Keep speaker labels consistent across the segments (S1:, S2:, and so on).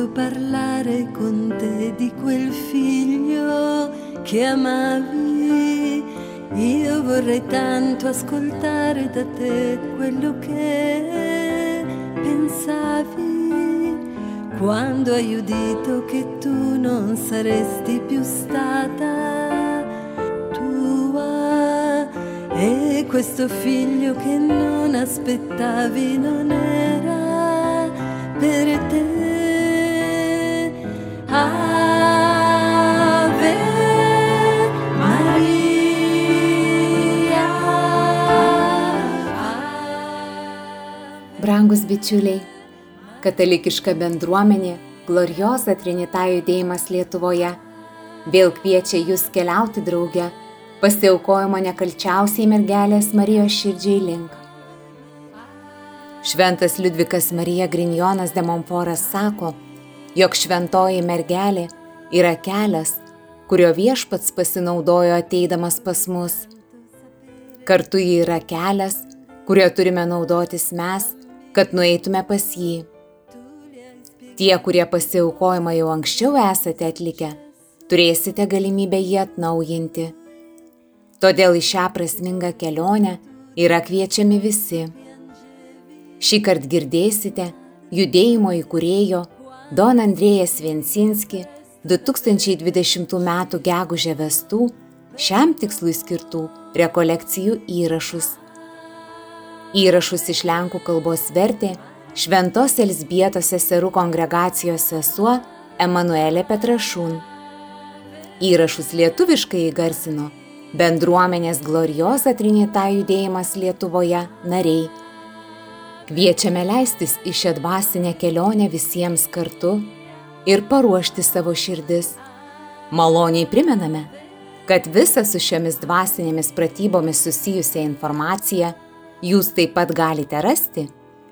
S1: voluto parlare con te di quel figlio che amavi. Io vorrei tanto ascoltare da te quello che pensavi quando hai udito che tu non saresti più stata tua e questo figlio che non aspettavi non era per te.
S2: Brangus bičiuliai, katalikiška bendruomenė Glorioza Trinita judėjimas Lietuvoje vėl kviečia jūs keliauti drauge pasiaukojimo nekalčiausiai mergelės Marijos širdžiai link. Šventas Liudvikas Marija Grinjonas de Montforas sako, jog šventoji mergelė yra kelias, kurio viešpats pasinaudojo ateidamas pas mus. Kartu ji yra kelias, kurio turime naudotis mes, kad nueitume pas jį. Tie, kurie pasiaukojimą jau anksčiau esate atlikę, turėsite galimybę jį atnaujinti. Todėl į šią prasmingą kelionę yra kviečiami visi. Šį kartą girdėsite judėjimo įkūrėjo Don Andrėjas Viensinski 2020 m. gegužę vestų šiam tikslui skirtų rekolekcijų įrašus. Įrašus iš lenkų kalbos vertė Šventos Elsbietos seserų kongregacijos sesuo Emanuelė Petrašūn. Įrašus lietuviškai įgarsino bendruomenės Glorioza Trinita judėjimas Lietuvoje nariai. Kviečiame leistis į šią dvasinę kelionę visiems kartu ir paruošti savo širdis. Maloniai primename, kad visą su šiomis dvasinėmis pratybomis susijusią informaciją jūs taip pat galite rasti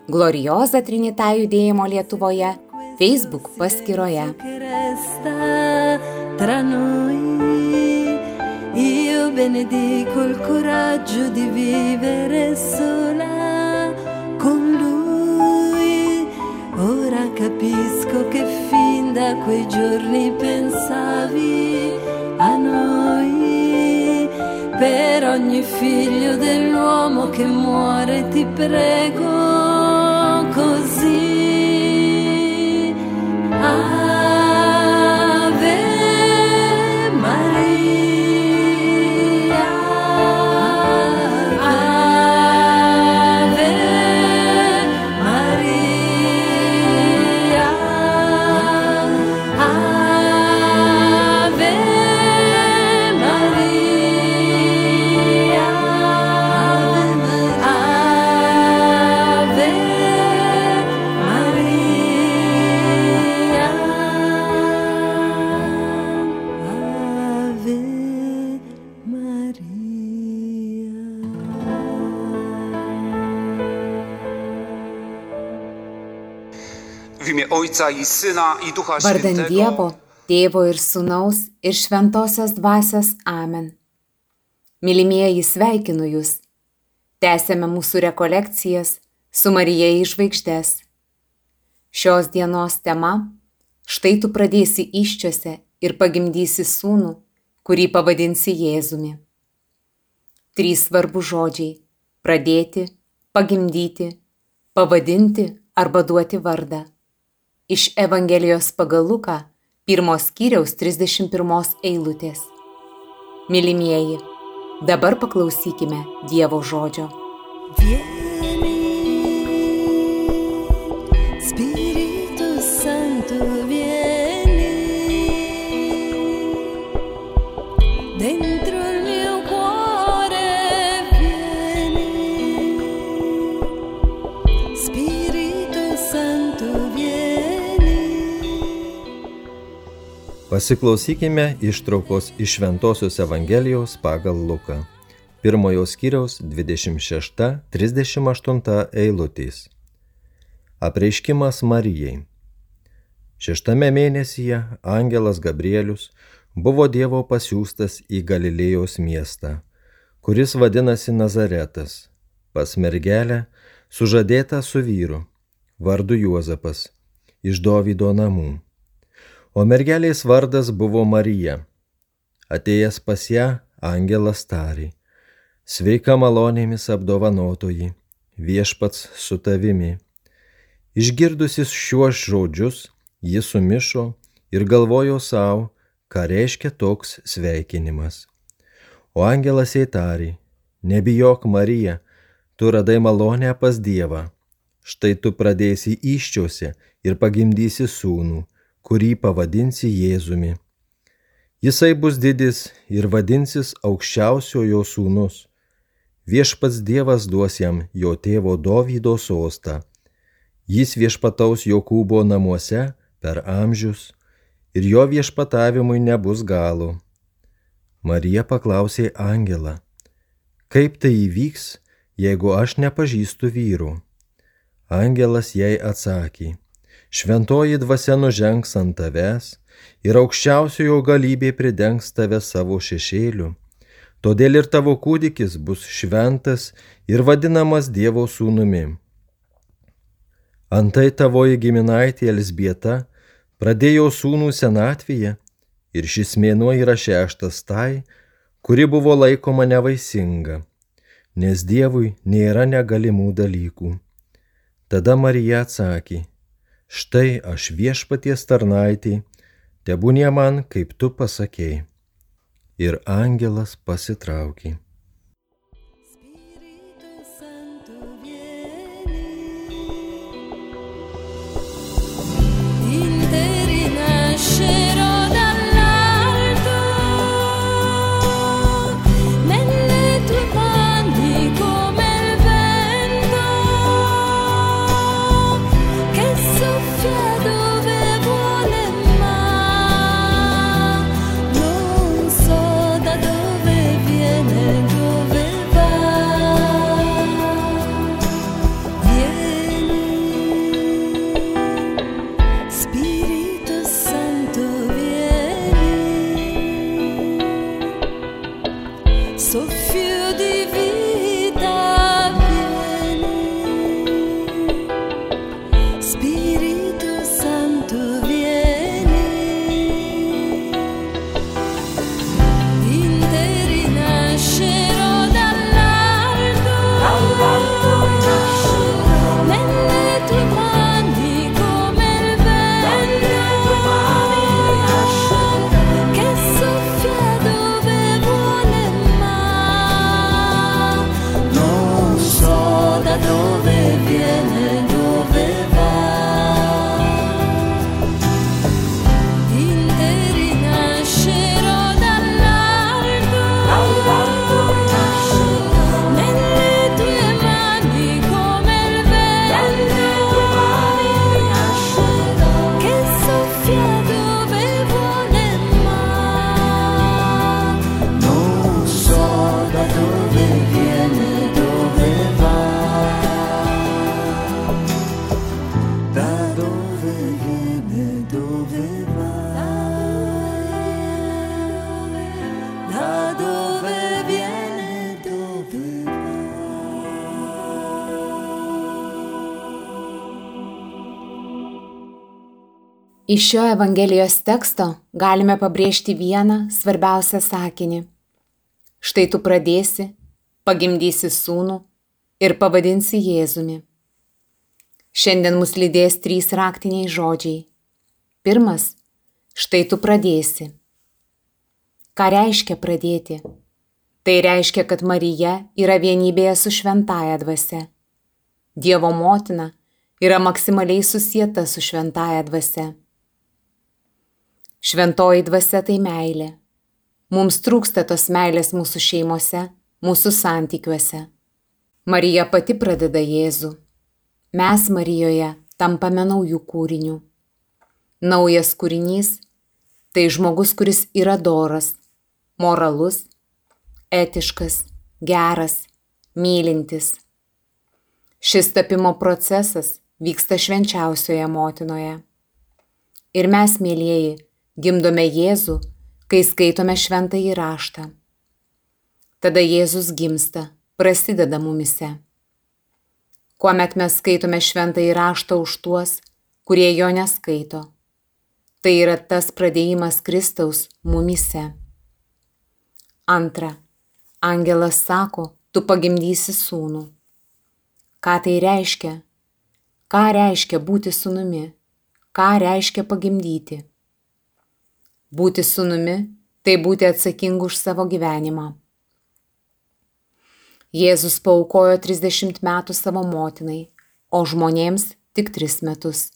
S2: Glorioza Trinita judėjimo Lietuvoje Facebook paskyroje.
S1: Io benedico il coraggio di vivere sola con lui. Ora capisco che fin da quei giorni pensavi a noi. Per ogni figlio dell'uomo che muore ti prego così.
S2: Vardan. Dievo, Tėvo ir Sūnaus ir Šventosios Dvasios Amen. Mylimieji, sveikinu Jūs. Tęsėme mūsų rekolekcijas su Marija į žvaigždės. Šios dienos tema - štai tu pradėsi iščiose ir pagimdysi sūnų, kurį pavadinsi Jėzumi. Trys svarbus žodžiai - pradėti, pagimdyti, pavadinti arba duoti vardą. Iš Evangelijos pagal Luką, pirmos skyriaus 31 eilutės. Mylimieji, dabar paklausykime Dievo žodžio.
S1: Vieni,
S3: Pasiklausykime ištraukos iš Šventojios Evangelijos pagal Luką. Pirmojo skyriaus 26-38 eilutės. Apreiškimas Marijai. Šeštame mėnesyje angelas Gabrielius buvo Dievo pasiūstas į Galilėjos miestą, kuris vadinasi Nazaretas, pas mergelę, sužadėtą su vyru, vardu Juozapas.
S1: iš Dovydo namų. O mergelės vardas buvo Marija. Atėjęs pas ją, angelas tarė. Sveika malonėmis apdovanotoji, viešpats su tavimi. Išgirdusis šiuos žodžius, jis sumišo ir galvojo savo, ką reiškia toks sveikinimas. O angelas įtarė, nebijok Marija, tu radai malonę pas Dievą. Štai tu pradėsi iščiose ir pagimdysi sūnų, kurį pavadinsi Jėzumi. Jisai bus didis ir vadinsis aukščiausiojo sūnus Viešpats Dievas duos jam jo tėvo Dovydo sostą. Jis viešpataus Jokūbo namuose per amžius ir jo viešpatavimui nebus galo. Marija paklausė Angelą, kaip tai įvyks, jeigu aš nepažįstu vyrų. Angelas jai atsakė, šventoji dvasia nužengs ant tavęs ir aukščiausiojo galybė pridengs tave savo šešėliu Todėl ir tavo kūdikis bus šventas ir vadinamas Dievo sūnumi. Antai tavoji giminaitė Elsbieta pradėjo sūnų senatvėje ir šis mėnuo yra šeštas tai, kuri buvo laikoma nevaisinga, nes Dievui nėra negalimų dalykų. Tada Marija atsakė, štai aš viešpaties tarnaitį, tebūnie man, kaip tu pasakėjai ir angelas pasitraukė.
S2: Iš šio Evangelijos teksto galime pabrėžti vieną svarbiausią sakinį. Štai tu pradėsi, pagimdysi sūnų ir pavadinsi Jėzumi. Šiandien mus lydės trys raktiniai žodžiai. Pirmas - štai tu pradėsi. Ką reiškia pradėti? Tai reiškia, kad Marija yra vienybėje su šventaja dvasia. Dievo motina yra maksimaliai susieta su šventaja dvasia. Šventoji dvasia tai meilė. Mums trūksta tos meilės mūsų šeimose, mūsų santykiuose. Marija pati pradeda Jėzų. Mes Marijoje tampame naujų kūrinių. Naujas kūrinys - tai žmogus, kuris yra doras, moralus, etiškas, geras, mylintis. Šis tapimo procesas vyksta švenčiausioje motinoje. Ir mes, mėlyjeji, gimdome Jėzų, kai skaitome šventąjį raštą. Tada Jėzus gimsta, prasideda mumise. Kuomet mes skaitome šventąjį raštą už tuos, kurie jo neskaito. Tai yra tas pradėjimas Kristaus mumise. Antra. Angelas sako, tu pagimdysi sūnų. Ką tai reiškia? Ką reiškia būti sūnumi? Ką reiškia pagimdyti? Būti sūnumi - tai būti atsakingu už savo gyvenimą. Jėzus paukojo 30 metų savo motinai, o žmonėms tik 3 metus.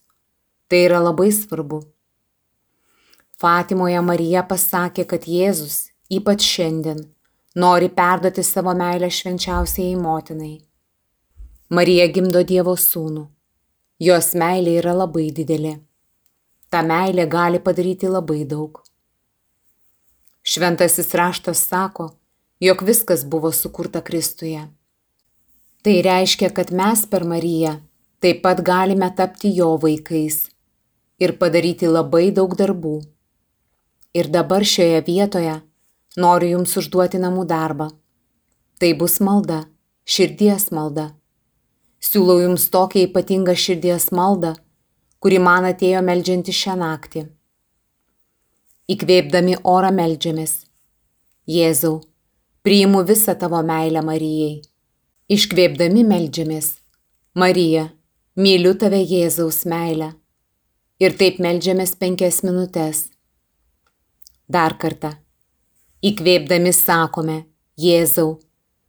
S2: Tai yra labai svarbu. Fatimoje Marija pasakė, kad Jėzus, ypač šiandien, nori perduoti savo meilę švenčiausiai motinai. Marija gimdo Dievo sūnų. Jos meilė yra labai didelė. Ta meilė gali padaryti labai daug. Šventasis raštas sako, jog viskas buvo sukurta Kristuje. Tai reiškia, kad mes per Mariją taip pat galime tapti jo vaikais ir padaryti labai daug darbų. Ir dabar šioje vietoje noriu jums užduoti namų darbą. Tai bus malda, širdies malda. Siūlau jums tokią ypatingą širdies maldą, kuri man atėjo melžianti šią naktį. Įkvėpdami orą melžiamės. Jėzau, priimu visą tavo meilę Marijai. Iškvėpdami melžiamės. Marija, myliu tave Jėzaus meilę. Ir taip melžiamės penkias minutės. Dar kartą. Įkvėpdami sakome, Jėzau,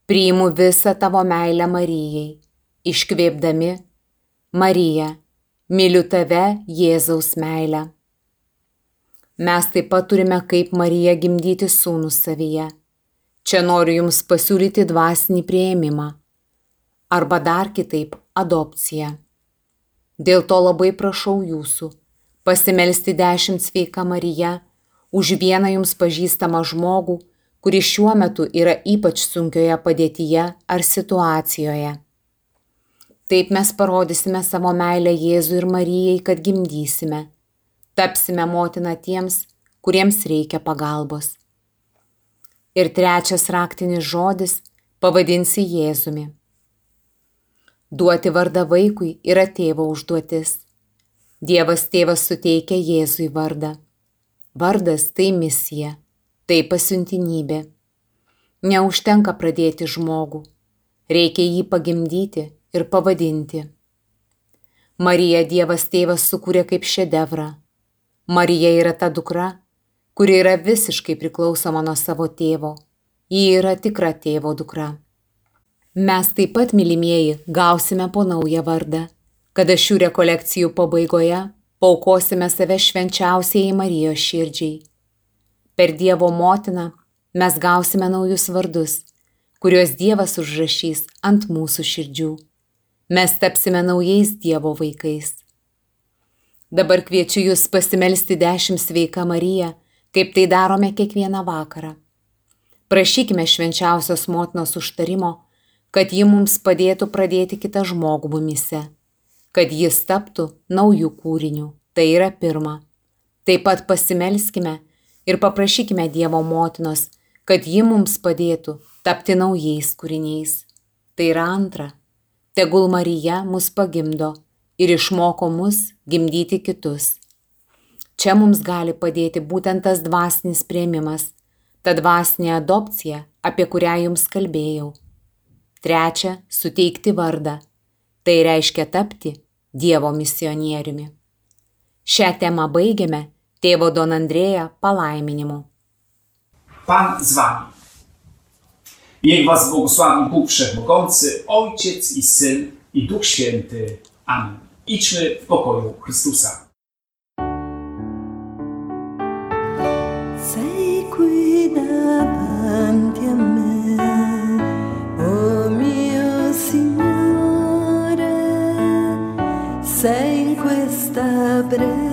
S2: priimu visą tavo meilę Marijai. Iškvėpdami, Marija, myliu tave Jėzaus meilę. Mes taip pat turime kaip Marija gimdyti sūnų savyje. Čia noriu Jums pasiūlyti dvasinį prieimimą. Arba dar kitaip - adopciją. Dėl to labai prašau Jūsų pasimelsti dešimt sveika Marija už vieną Jums pažįstamą žmogų, kuris šiuo metu yra ypač sunkioje padėtyje ar situacijoje. Taip mes parodysime savo meilę Jėzui ir Marijai, kad gimdysime tapsime motina tiems, kuriems reikia pagalbos. Ir trečias raktinis žodis - pavadinsi Jėzumi. Duoti vardą vaikui yra tėvo užduotis. Dievas tėvas suteikia Jėzui vardą. Vardas tai misija, tai pasiuntinybė. Neužtenka pradėti žmogų, reikia jį pagimdyti ir pavadinti. Marija Dievas tėvas sukūrė kaip šedevrą Marija yra ta dukra, kuri yra visiškai priklausoma nuo savo tėvo. Ji yra tikra tėvo dukra. Mes taip pat, mylimieji, gausime po naują vardą, kada šių rekolekcijų pabaigoje paukosime save švenčiausiai Marijos širdžiai. Per Dievo motiną mes gausime naujus vardus, kuriuos Dievas užrašys ant mūsų širdžių. Mes tapsime naujais Dievo vaikais. Dabar kviečiu jūs pasimelsti dešimt sveika Marija, kaip tai darome kiekvieną vakarą. Prašykime švenčiausios motinos užtarimo, kad ji mums padėtų pradėti kitą žmogų mumise, kad jis taptų naujų kūrinių. Tai yra pirma. Taip pat pasimelskime ir paprašykime Dievo motinos, kad ji mums padėtų tapti naujais kūriniais. Tai yra antra. Tegul Marija mus pagimdo ir išmoko mus gimdyti kitus. Čia mums gali padėti būtent tas dvasinis prieimimas, ta dvasinė adopcija, apie kurią jums kalbėjau. Trečia - suteikti vardą. Tai reiškia tapti Dievo misionieriumi. Šią temą baigiame tėvo Don Andrėja palaiminimu.
S4: Pan z wami. Niech was błogosławi Bóg Wszechmogący, Ojciec i Syn i Duch Święty. Amen. Idźmy w pokoju Chrystusa.
S1: Sei qui davanti a me, oh mio Signore, sei in questa brezza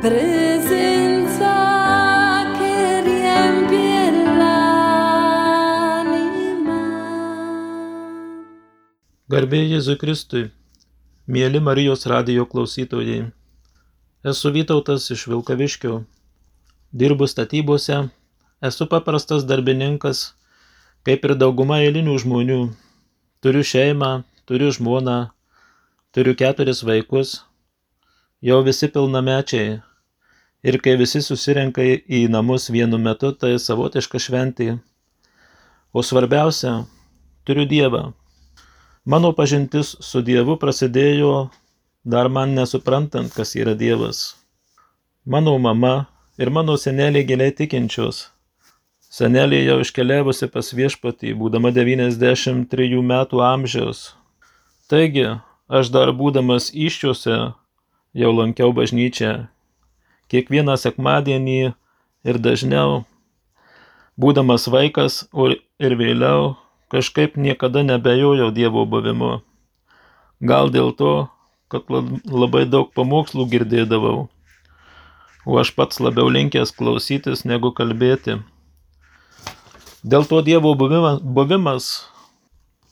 S1: presenza che riempie l'anima.
S5: Garbė Jėzui Kristui. Mėly Marijos radijo klausytojai. Esu Vytautas iš Vilkaviškio. Dirbu statybose. Esu paprastas darbininkas, kaip ir dauguma eilinių žmonių. Turiu šeimą, turiu žmoną, turiu keturis vaikus. Jau visi pilnamečiai. Ir kai visi susirenka į namus vienu metu, tai savotiška šventė. O svarbiausia, turiu Dievą. Mano pažintis su Dievu prasidėjo dar man nesuprantant, kas yra Dievas. Mano mama ir mano senelė giliai tikinčios. Senelė jau iškeliavusi pas viešpatį, būdama 93 metų amžiaus. Taigi, aš dar būdamas iščiuose jau lankiau bažnyčią. Kiekvieną sekmadienį ir dažniau. Būdamas vaikas ir vėliau kažkaip niekada nebejojau Dievo buvimu. Gal dėl to, kad labai daug pamokslų girdėdavau, o aš pats labiau linkęs klausytis negu kalbėti. Dėl to Dievo buvimas,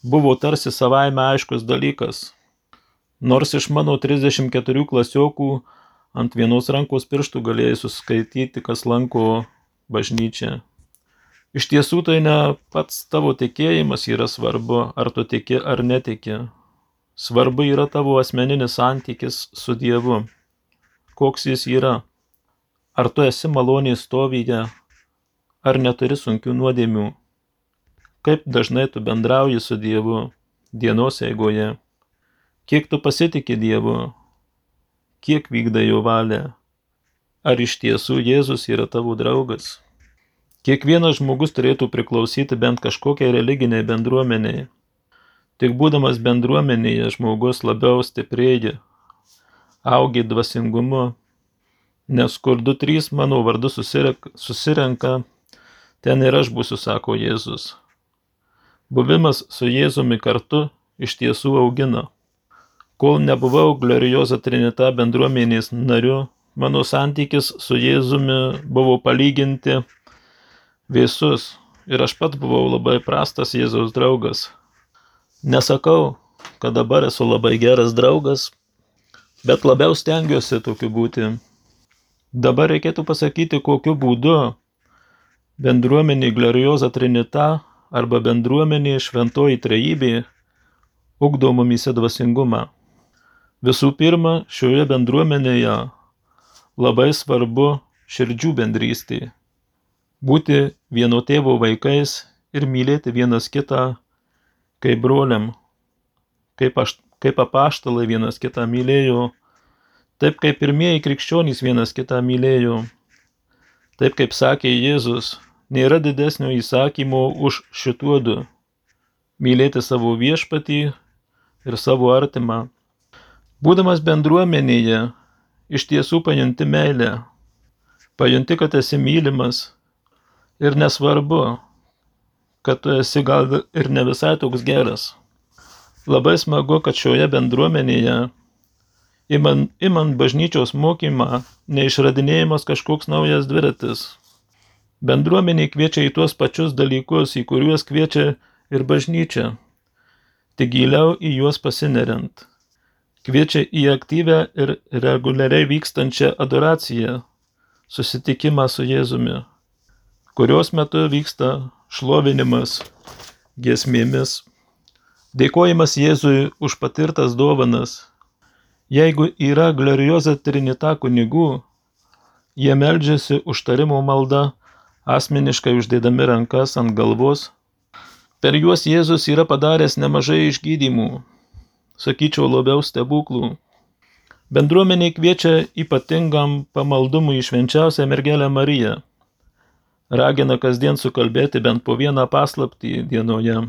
S5: buvo tarsi savaime aiškus dalykas. Nors iš mano 34 klasiokų ant vienos rankos pirštų galėjai suskaityti, kas lanko bažnyčią. Iš tiesų tai ne pats tavo tikėjimas yra svarbu, ar tu tiki ar netiki. Svarbu yra tavo asmeninis santykis su Dievu. Koks jis yra. Ar tu esi maloniai stovyje, ar neturi sunkių nuodėmių. Kaip dažnai tu bendrauji su Dievu dienos eigoje. Kiek tu pasitikė Dievu, kiek vykdai jo valią. Ar iš tiesų Jėzus yra tavo draugas? Kiekvienas žmogus turėtų priklausyti bent kažkokiai religiniai bendruomeniai. Tik būdamas bendruomenėje žmogus labiau stiprėja, augi dvasingumu, nes kur du trys mano vardu susirenka, ten ir aš būsiu, sako Jėzus. Buvimas su Jėzumi kartu iš tiesų augina. Kol nebuvau glorioza Trinita bendruomenės nariu, mano santykis su Jėzumi buvo palyginti vėsus ir aš pats buvau labai prastas Jėzaus draugas. Nesakau, kad dabar esu labai geras draugas, bet labiau stengiuosi tokiu būti. Dabar reikėtų pasakyti, kokiu būdu bendruomenė Glorioza Trinita arba bendruomenė Šventoji Trejybė ugdo mumise dvasingumą. Visų pirma, šioje bendruomenėje labai svarbu širdžių bendrystė. Būti vieno tėvo vaikais ir mylėti vienas kitą kaip broliam, kaip, aš, kaip apaštalai vienas kitą mylėjo, taip kaip pirmieji krikščionys vienas kitą mylėjo, taip kaip sakė Jėzus, nėra didesnio įsakymo už šituodu - mylėti savo viešpatį ir savo artimą. Būdamas bendruomenėje, iš tiesų pajunti meilę, pajunti, kad esi mylimas Ir nesvarbu, kad tu esi gal ir ne visai toks geras. Labai smagu, kad šioje bendruomenėje, imant, imant bažnyčios mokymą, neišradinėjimas kažkoks naujas dviratis. Bendruomenė kviečia į tuos pačius dalykus, į kuriuos kviečia ir bažnyčia, tik giliau į juos pasineriant. Kviečia į aktyvę ir reguliariai vykstančią adoraciją, susitikimą su Jėzumi kurios metu vyksta šlovinimas giesmėmis, dėkojimas Jėzui už patirtas dovanas. Jeigu yra glorioza trinita kunigų, jie meldžiasi užtarimo malda, asmeniškai uždėdami rankas ant galvos. Per juos Jėzus yra padaręs nemažai išgydymų, sakyčiau labiau stebuklų. Bendruomeniai kviečia ypatingam pamaldumui švenčiausią mergelę Mariją ragina kasdien sukalbėti bent po vieną paslaptį dienoje,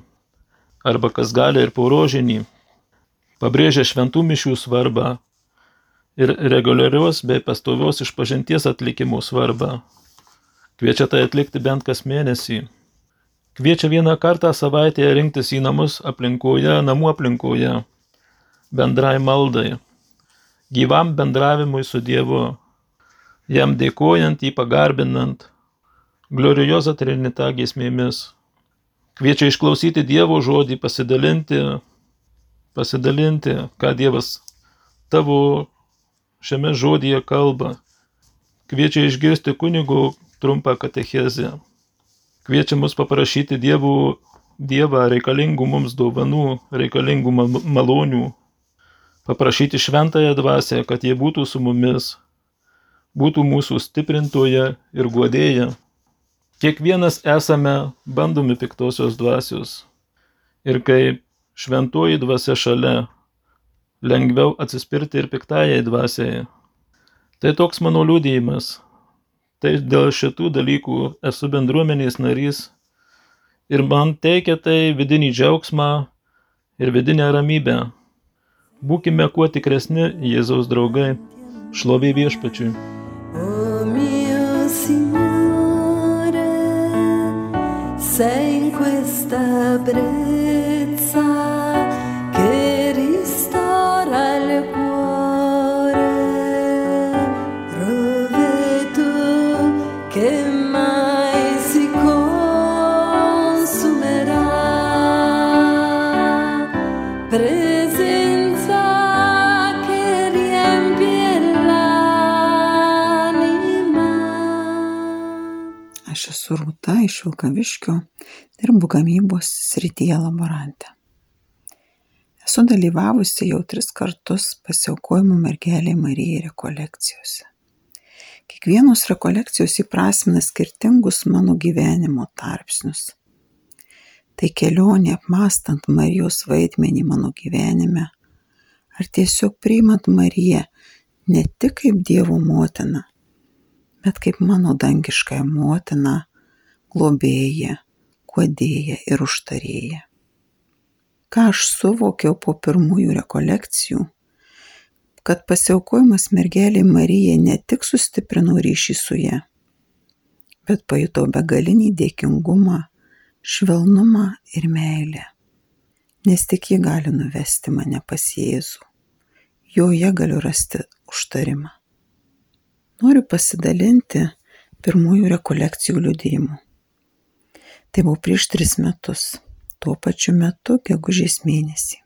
S5: arba kas gali ir po rožinį, pabrėžia šventų mišių svarbą ir reguliarios bei pastovios išpažinties atlikimų svarbą. Kviečia tai atlikti bent kas mėnesį. Kviečia vieną kartą savaitėje rinktis į namus aplinkoje, namų aplinkoje, bendrai maldai, gyvam bendravimui su Dievu, jam dėkojant, jį pagarbinant, glorioza Trinita giesmėmis. Kviečia išklausyti Dievo žodį, pasidalinti, pasidalinti, ką Dievas tavo šiame žodyje kalba. Kviečia išgirsti kunigo trumpą katechezę. Kviečia mus paprašyti dievų, Dievą reikalingų mums dovanų, reikalingų malonių. Paprašyti šventąją dvasę, kad jie būtų su mumis, būtų mūsų stiprintoje ir guodėja. Kiekvienas esame bandomi piktosios dvasios. Ir kai šventoji dvasia šalia, lengviau atsispirti ir piktajai dvasiai. Tai toks mano liūdėjimas. Tai dėl šitų dalykų esu bendruomenės narys ir man teikia tai vidinį džiaugsmą ir vidinę ramybę. Būkime kuo tikresni Jėzaus draugai, šlovė viešpačiui.
S1: Sei in questa brezza che ristora il cuore,
S6: Aš esu Rūta iš Vilkaviškio, dirbu gamybos srityje laborantė. Esu dalyvavusi jau tris kartus pasiaukojimų mergelė Marijai rekolekcijose. Kiekvienos rekolekcijos įprasmina skirtingus mano gyvenimo tarpsnius. Tai kelionė apmastant Marijos vaidmenį mano gyvenime, ar tiesiog priimant Mariją ne tik kaip Dievo motiną, bet kaip mano dangiškąją motiną, globėją, kodėją ir užtarėją. Ką aš suvokiau po pirmųjų rekolekcijų, kad pasiaukojimas mergeliai Marijai ne tik sustiprino ryšį su ją, bet pajutau begalinį dėkingumą, švelnumą ir meilę, nes tik ji gali nuvesti mane pas Jėzų. Joje galiu rasti užtarimą. Noriu pasidalinti pirmųjų rekolekcijų liudėjimu. Tai buvo prieš tris metus, tuo pačiu metu, gegužės mėnesį.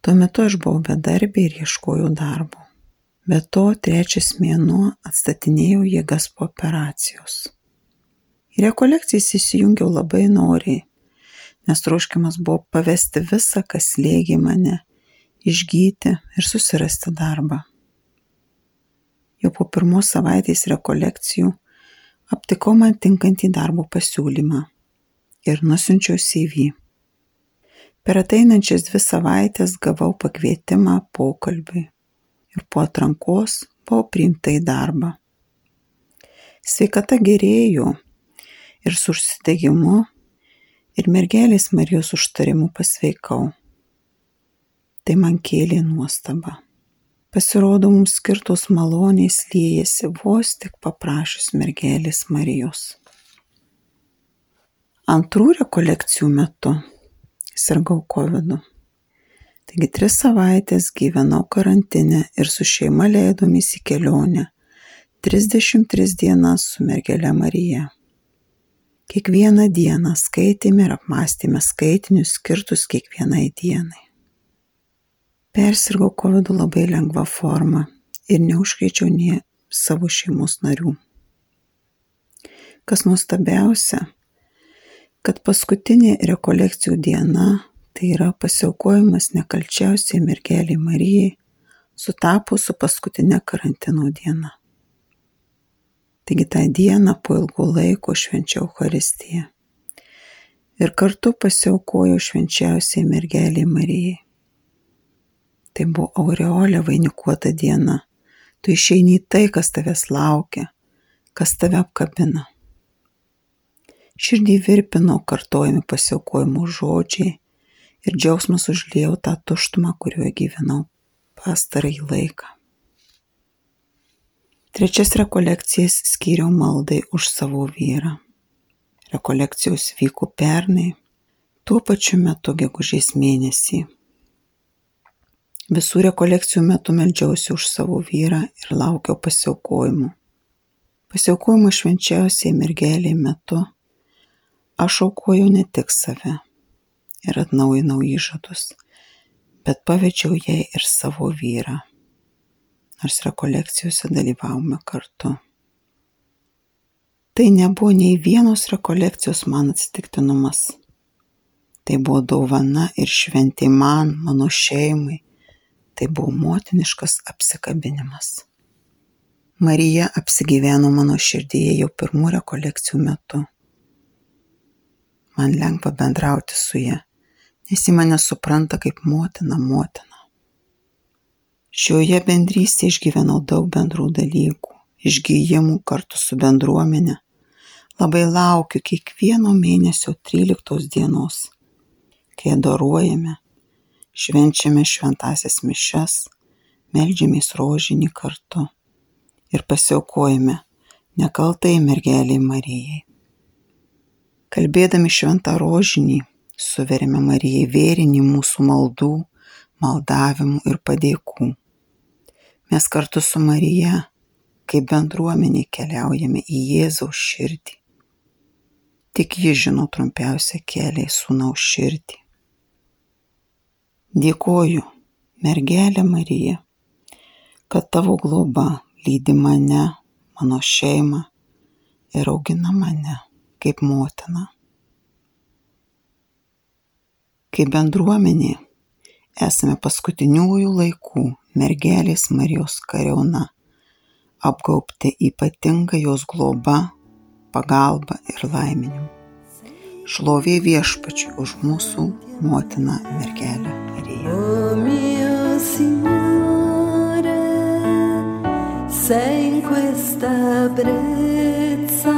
S6: Tuo metu aš buvau bedarbė ir ieškojau darbo. Be to, trečias mėnuo atstatinėjau jėgas po operacijos. Rekolekcijas įsijungiau labai noriai, nes troškimas buvo pavesti visą, kas lėgė mane, išgyti ir susirasti darbą. Jau po pirmos savaitės rekolekcijų aptikau man tinkantį darbo pasiūlymą ir nusinčiau CV. Per ateinančias dvi savaitės gavau pakvietimą pokalbiui ir po atrankos buvau priimta į darbą. Sveikata gerėjo ir su užsidegimu ir mergelės Marijos užtarimu pasveikau. Tai man kėlė nuostabą. Pasirodo, mums skirtos malonės liejasi vos tik paprašus mergelės Marijos. Antrų rekolekcijų metu sirgau COVID. -u. Taigi tris savaitės gyvenau karantinę ir su šeima leidomis į kelionę 33 dienas su mergelė Marija. Kiekvieną dieną skaitėme ir apmastėme skaitinius skirtus kiekvienai dienai. Persirgau COVID labai lengva forma ir neužkreičiau nie savo šeimos narių. Kas nuostabiausia, kad paskutinė rekolekcijų diena, tai yra pasiaukojimas nekalčiausiai mergeliai Marijai, sutapo su paskutinė karantino diena. Taigi tą dieną po ilgo laiko švenčiau Eucharistiją. Ir kartu pasiaukojau švenčiausiai mergeliai Marijai. Tai buvo aureolė vainikuota diena. Tu išeini į tai, kas tavęs laukia, kas tave apkabina. Širdį virpino kartojami pasiaukojimo žodžiai ir džiaugsmas užliejau tą tuštumą, kurioje gyvenau pastarąjį laiką. Trečias rekolekcijas skyriau maldai už savo vyrą. Rekolekcijos vyko pernai, tuo pačiu metu gegužės mėnesį. Visų rekolekcijų metu meldžiausi už savo vyrą ir laukiau pasiaukojimų. Pasiaukojimo švenčiausiai mergeliai metu aš aukojau ne tik save ir atnaujinau įžadus, bet pavedžiau jai ir savo vyrą, nors rekolekcijose dalyvavome kartu. Tai nebuvo nei vienos rekolekcijos man atsitiktinumas. Tai buvo dovana ir šventė man, mano šeimai. Tai buvo motiniškas apsikabinimas. Marija apsigyveno mano širdyje jau pirmų rekolekcijų metu. Man lengva bendrauti su ja, nes ji mane supranta kaip motina motina. Šioje bendrystėje išgyvenau daug bendrų dalykų, išgyjimų kartu su bendruomenė. Labai laukiu kiekvieno mėnesio 13 dienos kai adoruojame, švenčiame šventasias mišes, melžiamės rožinį kartu ir pasiaukojame nekaltai mergeliai Marijai. Kalbėdami šventą rožinį, suverėme Marijai vėrinį mūsų maldų, maldavimų ir padėkų. Mes kartu su Marija, kaip bendruomenė, keliaujame į Jėzaus širdį. Tik ji žino trumpiausią kelią į sūnaus širdį. Dėkoju, mergelė Marija, kad tavo globa lydi mane, mano šeimą ir augina mane kaip motina. Kaip bendruomenė esame paskutiniųjų laikų mergelės Marijos kariauna, apgaubti ypatinga jos globa, pagalba ir laiminimu. Šlovė viešpačiui už mūsų motiną mergelę Mariją.
S1: Sei in questa brezza